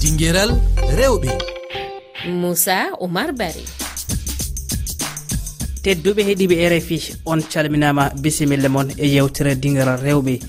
dinguéral rewɓe. Moussa oumar bari. Tedduɓe heeɗiɓe rfi on calminama bisimilla moon e yewtere dinguéral rewɓe.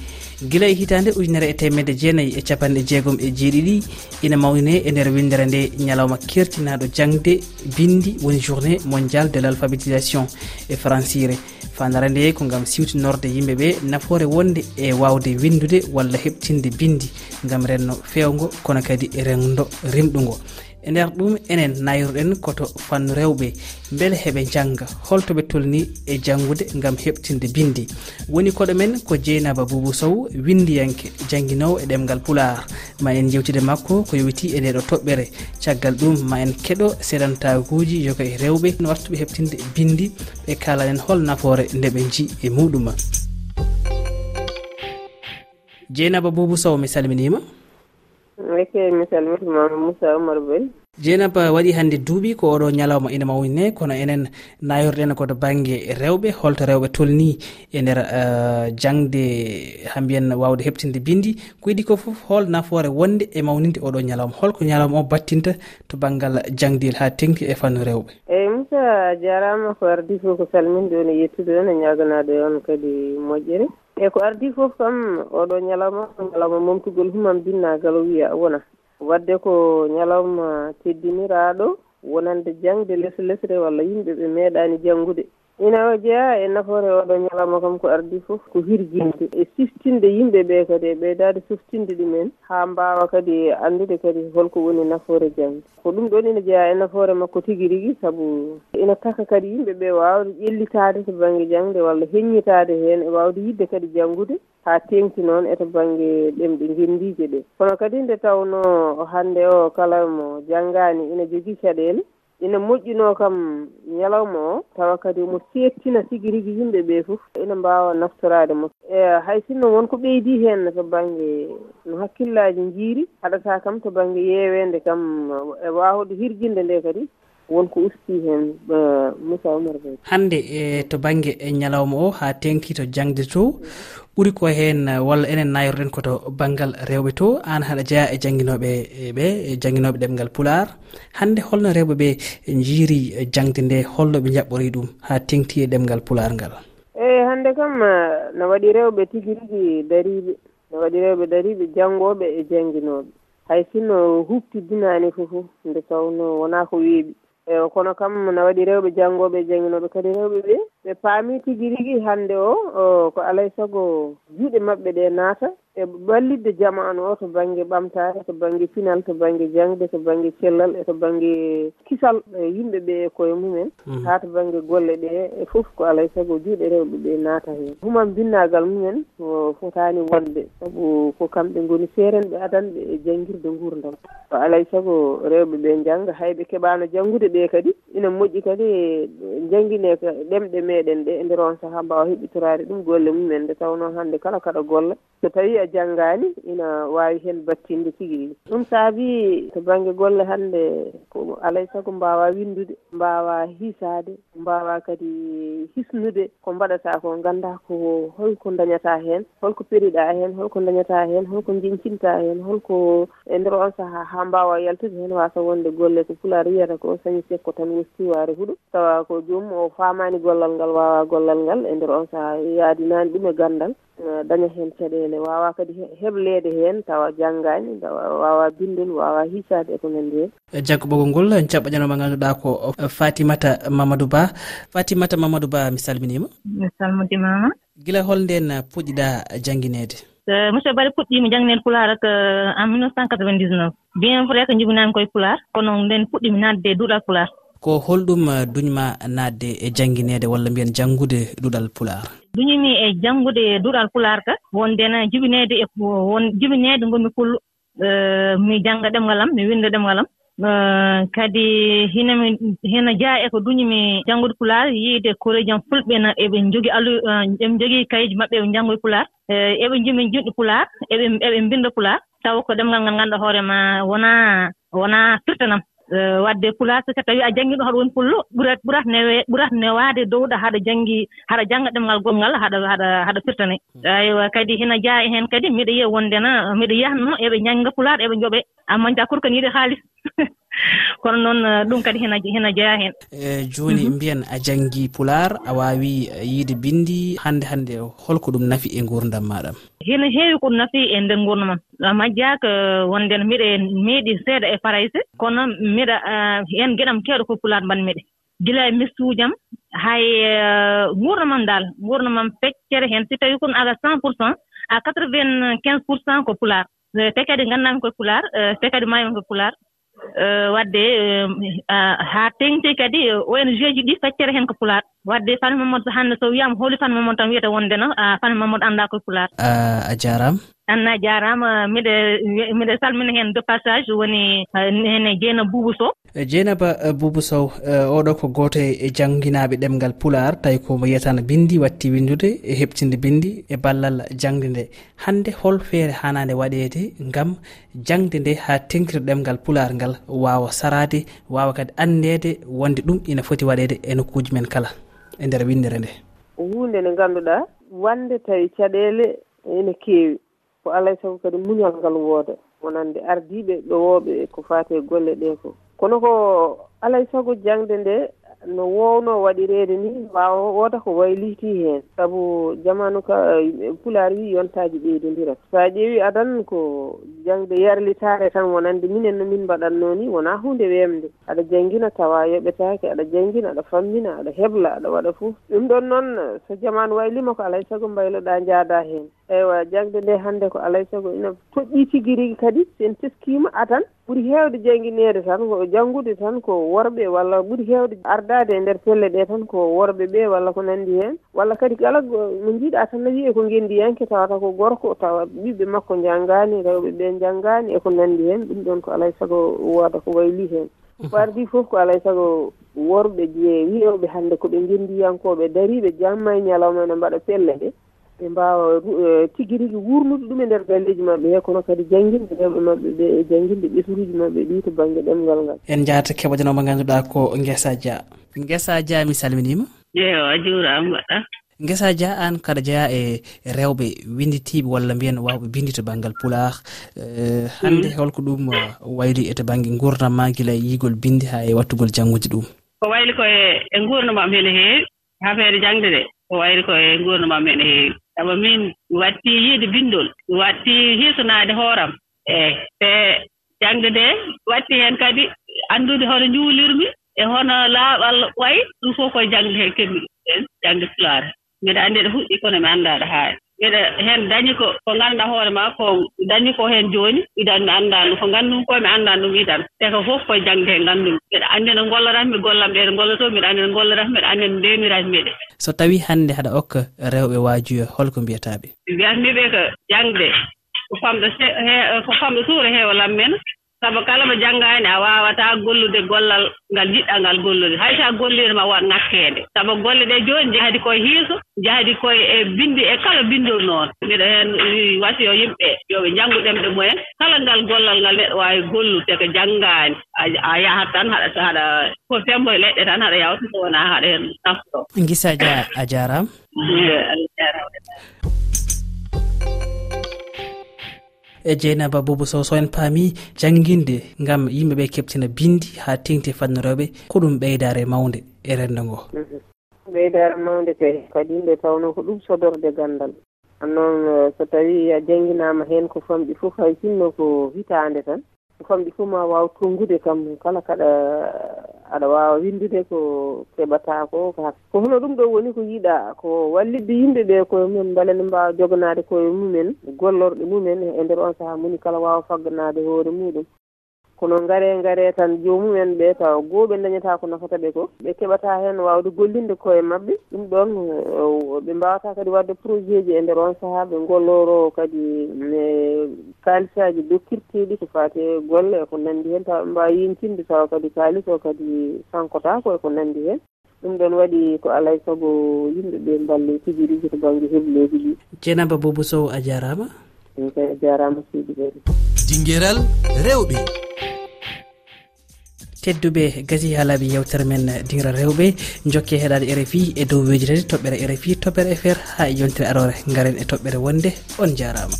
Guila e hitande ujunere e temedde jeenayyi e capanɗe jeegom e jeeɗiɗi ina mawne e nder windere nde ñalawma kertinaɗo jangde bindi woni journée mondial de l' alphabétisation e francire. fandara nde ko gam siwtinorde yimɓeɓe. Nafoore wonde e wawde windude walla heɓtinde bindi gam renno fewgo kono kadi rendo rimɗugo. e nder ɗum enen nayruɗen koto fannu rewɓe. Beele heɓe jangga holtoɓe tolni e jangude gam heɓtinde bindi. Woni koɗo men ko dieynaba boubou sow windiyanke jangguinowo e ɗemgal pular. Ma en jewtide makko ko yowiti e ndeɗo toɓɓere. Caggal ɗum ma en keɗo seɗantakuji yoga e rewɓe. Wattuɓe heɓtinde bindi ɓe kalanen hol nafoore nde ɓe ji e muɗuma dieynaba boubou sow mi salminima. eke mi salmitimama moussa oumar boy jeynab waɗi hannde duuɓi ko oɗo ñalawma ina mawinne kono enen nayorɗen koto banggue rewɓe holto rewɓe tolni e nder euh, jangde ha mbiyen wawde heɓtinde bindi ko iɗi ko foof hol nafoore wonde e mawninde oɗo ñalawma. Holko ñalawma o battinta to banggal jangdil ha tengti e fannu rewɓe. Eyyi moussa jarama ko ardi fof ko salminde on e yettude on e ñaganade on kadi moƴƴere. e ko ardi fof kam oɗo ñalawma ko ñalawma momtugol humam binnagal o wiya wona. Wadde ko ñalawma teddiniraɗo wonande jangde lesre lesre walla yimɓe ɓe meeɗani janngude. ina o jeeya e nafoore oɗo ñalawma kam ko ardi fof ko hirjinde. E siftinde yimɓe ɓe kadi e ɓeydade siftinde ɗumen ha mbawa kadi andude kadi holko woni nafoore jangde ko ɗum ɗon ina jeeya e nafoore makko tigui rigui saabu ina taka kadi yimɓe ɓe wawde ƴellitade to banggue jangde walla heññitade hen e wawde yidde kadi janggude ha tengti noon eto banggue ɗemɗe guendije ɗe kono kadi nde tawno hande o kala mo janggani ina jogui caɗele ina moƴƴino kam ñalawma o. Tawa kadi omo settina tigi rigui yimɓe ɓe foof ina mbawa naftorade mo. E hay sinno wonko ɓeydi hen to banggue no hakkillaji jiiri haɗata kam to banggue yewede kam e wawde hirguinde nde kadi. wonko usti heen moussa oumar ba hande e to baŋnge e ñalawma o ha tengti to jangde to ɓuuri ko hen uh, walla enen nayotoɗen koto banggal rewɓe to an haɗa jeeya e jangguinoɓe e ɓe e jannginooɓe ɗemngal pular hannde holno rewɓeɓe e jiiri jangde nde holno ɓe jaɓɓori ɗum ha tengti e ɗemgal pular ngal. Eyi hande kam uh, no waɗi rewɓe tigi rigi dariɓe no waɗi rewɓe dariɓe janngooɓe e jangguinoɓe hay sinno huɓtidinaani fof nde tawno wona ko weeɓi eyo kono kam no waɗi rewɓe janngoɓe e jangguinoɓe kadi rewɓe ɓe ɓe paami tigi rigui hande o ko alay saago juuɗe mabɓe ɗe naata. e ballitde jamanu o to banggue ɓamtare to banggue pinal to banggue jangde to banggue cellal e to banggue kisal yimɓeɓe e koye mumen mm. ha to banggue golle ɗe e foof ko alay saago juuɗe rewɓe ɓe naata hen. Human binnagal mumen ko fotani wonde saabu ko kamɓe gooni seerenɓe adanɓe e jangguirde gurdam ko alay saago rewɓe ɓe jangga hayɓe keeɓano janggude ɓe kadi ina moƴƴi kadi jangguine ɗemɗe meɗen ɗe e nder on saaha mbawa heɓɓitorade ɗum golle mumen nde tawno hande kala kaɗa golla so tawi a janngaani ina waawi heen battinde tigi rigi ɗum saabi to baŋnge golle hannde ko alay e sago mbaawaa winndude mbaawaa hiisaade mbaawaa kadi hisnude ko mbaɗataa ko nganndaa ko holko dañataa heen holko periɗaa heen holko dañataa heen holko jencintaa heen holko e ndeer on sahaa haa mbaawaa yaltude heen waasa wonde golle ko pulaar wiyata ko sañi sekko tan wosti waare huɗo. Tawa ko joomum o faamaani gollal ngal waawaa gollal ngal e ndeer on sahaa yaadinaani ɗum e ganndal Eh, daña hen caɗele wawa kadi heblede hen tawa janggani wawa bindol wawa hisade eko nandi hen. E Jaggo ɓoggol ngol caɓɓaƴanoma ganduɗa ko eh, fatimata mamadou ba. Fatimata mamadou ba mi salminima. Mi salmodimama guila holnden puɗɗiɗa jangguinede monsieur bari puɗɗimi jangnen pulaar ko eh, en 1999 bien vrai ko jibinami koye pulaar kono nden puɗɗimi nadde e duuɗal pulaar ko holɗum eh, duñma naatde e jangguinede walla mbiyen janngude ɗuɗal pular? Duñimi e janngude duɗal pular ka wondena jibinede e won jibinede ngomi kullo eh, mi jannga ɗemgal am mi winda ɗemgal am. Eh, kadi hinami hina jaa e ko duñimi janngude pular yiide koreji am fulɓe na eɓe jogii alu eɓe jogii kayiji maɓɓe eɓe janngoye pular. Eɓe jimi jinɗi pular eɓe eɓe mbinda pular. Taw ko ɗemgal ngal ngannduɗa hoore ma wonaa wonaa firtanam Eh, wadde pulaar so tawi a janngii ɗum haɗa woni pullo ɓurata ɓurat newe ɓurat newaade dowɗa haɗa janngii haɗa jannga ɗemngal gomngal haɗa haɗa haɗa firtane. Aywa kadi hina jaa e heen kadi miɗa yiya wondena miɗa yiyatno eɓe ñannga pulaar eɓe njoɓee amma jakkude ko yiɗi haalis. kono noon eh, ɗum kadi hena hena jeeya heen e jooni mhm. mbiyen a janngii pular a waawi eh, yiide binndi hannde hannde holko ɗum nafi e nguurdam maaɗam. Hene heewi ko nafi e ndeer nguurna mam majjaaka wonde no miɗe meeɗi seeɗa e parayse kono miɗa heen eh, geɗam keewɗo ko pular mbaɗmiɗe gila e mistuujam hay nguurna mam daal nguurna feccere heen si tawii kono ala cent pour cent à quatre vingt quinze pour cent ko pular te kadi nganndaami koye pular te kadi maayimi koye pular wadde haa teŋti kadi ONG ji ɗi feccere heen ko pulaar. Wadde fane Mamadou hannde so wiyaama holi fane Mamadou tan wiyata wondeno fane Mamadou anndaa koye pulaar. A jaaraama. anna jaarama miɗe miɗe salmina heen de passage woni eh, ene jeena boubou sow. Eh, Jeynaba eh, boubou sow oɗo ko gooto e jangguinaɓe ɗemgal pular tawi komo yiyatana bindi watti windude e heɓtinde bindi e ballal jangde nde. Hande hol feere hanade waɗede gam jangde nde ha tenkira ɗemgal pular ngal wawa sarade wawa kadi andede wonde ɗum ina foti waɗede e nokkuji men kala e nder windere nde. Hunde nde ganduɗa wande tawi caɗele ene keewi. ko alay saago kadi muñal ngal wooda wonande ardiiɓe ɗowooɓe ko fate golle ɗee ko kono ko alay saago jangde nde no wowno waɗireede ni mbawa wooda ko waylitii heen. Sabu jamanu ka eh, pulaar wi yontaji so a ƴeewi adan ko jangde yarlitaare tan wonande minen no min mbaɗatnoo ni wonaa hunde weemde. Aɗa janngina tawa yoɓetaake aɗa janngina aɗa fammina aɗa heɓla aɗa waɗa fof ɗum ɗon noon so jamanu waylima ko alay sago mbayloɗaa njaadaa heen. eywa jangde nde hannde ko alay e saago ina toƴƴii tigi rigi kadi sen teskiima atan ɓuri heewde jangguinede tan ko janngude tan ko worɓe walla ɓuri heewde ardaade e ndeer pelle ɗee tan ko worɓe ɓee walla ko nanndi heen. Walla kadi kala mo njiiɗaa tan no wiye ko guendiyanke tawata ko gorko tawa ɓiɓɓe makko njanngaani rewɓe ɓee njanngaani e ko nanndi heen ɗum ɗoon ko alay e sago wooda ko waylii heen. Mhm. Ko ardi foof ko alay e sago worɓe jeeyi wiyewɓe hannde ko ɓe guendiyankoɓe dariiɓe jamma e ñalawma ene mbaɗa pelle ɗe. ɓe mbawa tigi rigui wurlude ɗum e nder galleji mabɓe he kono kadi jangguinde ɗemɗe mabɓe ɓe e jangguinde ɓesguji mabɓe ɗi to banggue ɗemgal ngal. En jaata keɓojanoma mo ganduɗa ko guesa dia. Guesa dia mi salminima eyo a juurama mbaɗɗa guesa dia an kada jeeya e rewɓe winditiɓe walla mbiyen wawɓe bindi to banggal pular e, hande mm. holko ɗum uh, wayli e to banggue gurdam ma guila e yigol bindi ha e wattugol janggude ɗum. Ko wayli koye e, e gurdamam hene heewi affaire jangde de. Ko wayri koye gurdamam hene heewi sabu min wattii yiide binndol wattii hiisonaade hooram. Eeyi te jannde ndee watti heen kadi anndude hono njuulirmi e hono laaɓal wayi ɗum fof koye jannde heen keɓmi e jannde pulaar mbiɗa anndi ɗo huɗɗi kono mi anndaa ɗo haali iɗa heen dañi ko ko ngannduɗaa hoore maa ko dañi ko heen jooni idan mi anndaa ɗum ko nganndumi ko mi anndaa ɗum idan te ko fof koye jangde heen nganndumi mbiɗa anndi no ngolloratmi gollam ɗe ɗe ngolloto mbiɗa anndi no ngolloratmi mbiɗa anndi no ndeenirani miɗe so tawii hannde haɗa okka rewɓe waajuyo holko mbiyataaɓe? Mbiyatmiiɓe ko jangde ko famɗo ko famɗo suura heewa lammen sabu kala mo janngaani a waawataa gollude gollal ngal jiɗɗa ngal gollude. Hay so a golliino ma waɗ ŋakkeede sabu golle ɗee jooni njahadi koye hiiso njahadi koye e binndi e kala binndol noon. Miɗo heen wasi yo yimɓe yo ɓe njanngu ɗemɗe mumen kala ngal gollal ngal neɗɗo waawi gollude ko janngaani. A yahat tan haɗa haɗa ko fembo e leɗɗe tan haɗa yawta so wonaa haɗa heen naftoo gisa a jaaraama. Allah jaaraama. e jeynaba boubou sow. So en paami jangguinde gam yimɓeɓe keɓtina bindi ha tengti fanno rewɓe ko ɗum ɓeydare mawde e rendo ngo. Mm-hmm. Ɓeydare mawde kay kadi yimɓe tawno ko ɗum sodorde gandal. Annoon uh, so tawi a jangguinama hen ko famɗi fof hay sinno ko hitande tan famɗi fof ma waw tonngude kam kala kaɗa aɗa wawa windude ko keɓata ko ko hono ɗum ɗo woni ko yiiɗa ko wallidde yimɓe ɓe koye mumen mballa ne mbawa joganade koye mumen gollorɗe mumen e nder on saaha moni kala wawa fagganade hoore muɗum. kono gaare gaare tan jomumen ɓe taw goho ɓe dañata ko nafata ɓe ko ɓe keɓata hen wawde gollinde koye mabɓe ɗum ɗon eh, ɓe mbawata kadi wadde projet ji e nder on saaha ɓe golloro kadi e kalisaji dokkirteɗi ko fate golle e ko nandi hen. Taw ɓe mbawa yentinde taw kadi kalis o kadi sankotako e ko nandi hen. Ɗum ɗon waɗi ko alay saago yimɓeɓe mballe tiguiriji to banggue hebloji ɗi. Dieynaba bobo sow a jarama? Ɗum kay a jarama seydi ɓeɗe dinguéral rewɓe. tedduɓe gasi ha laaɓi yewtere men dingra rewɓe. Jokke heɗade rfi e dow weji tati toɓɓere rfi toɓɓere fr ha e yontere arore garen e toɓɓere wonde on jarama.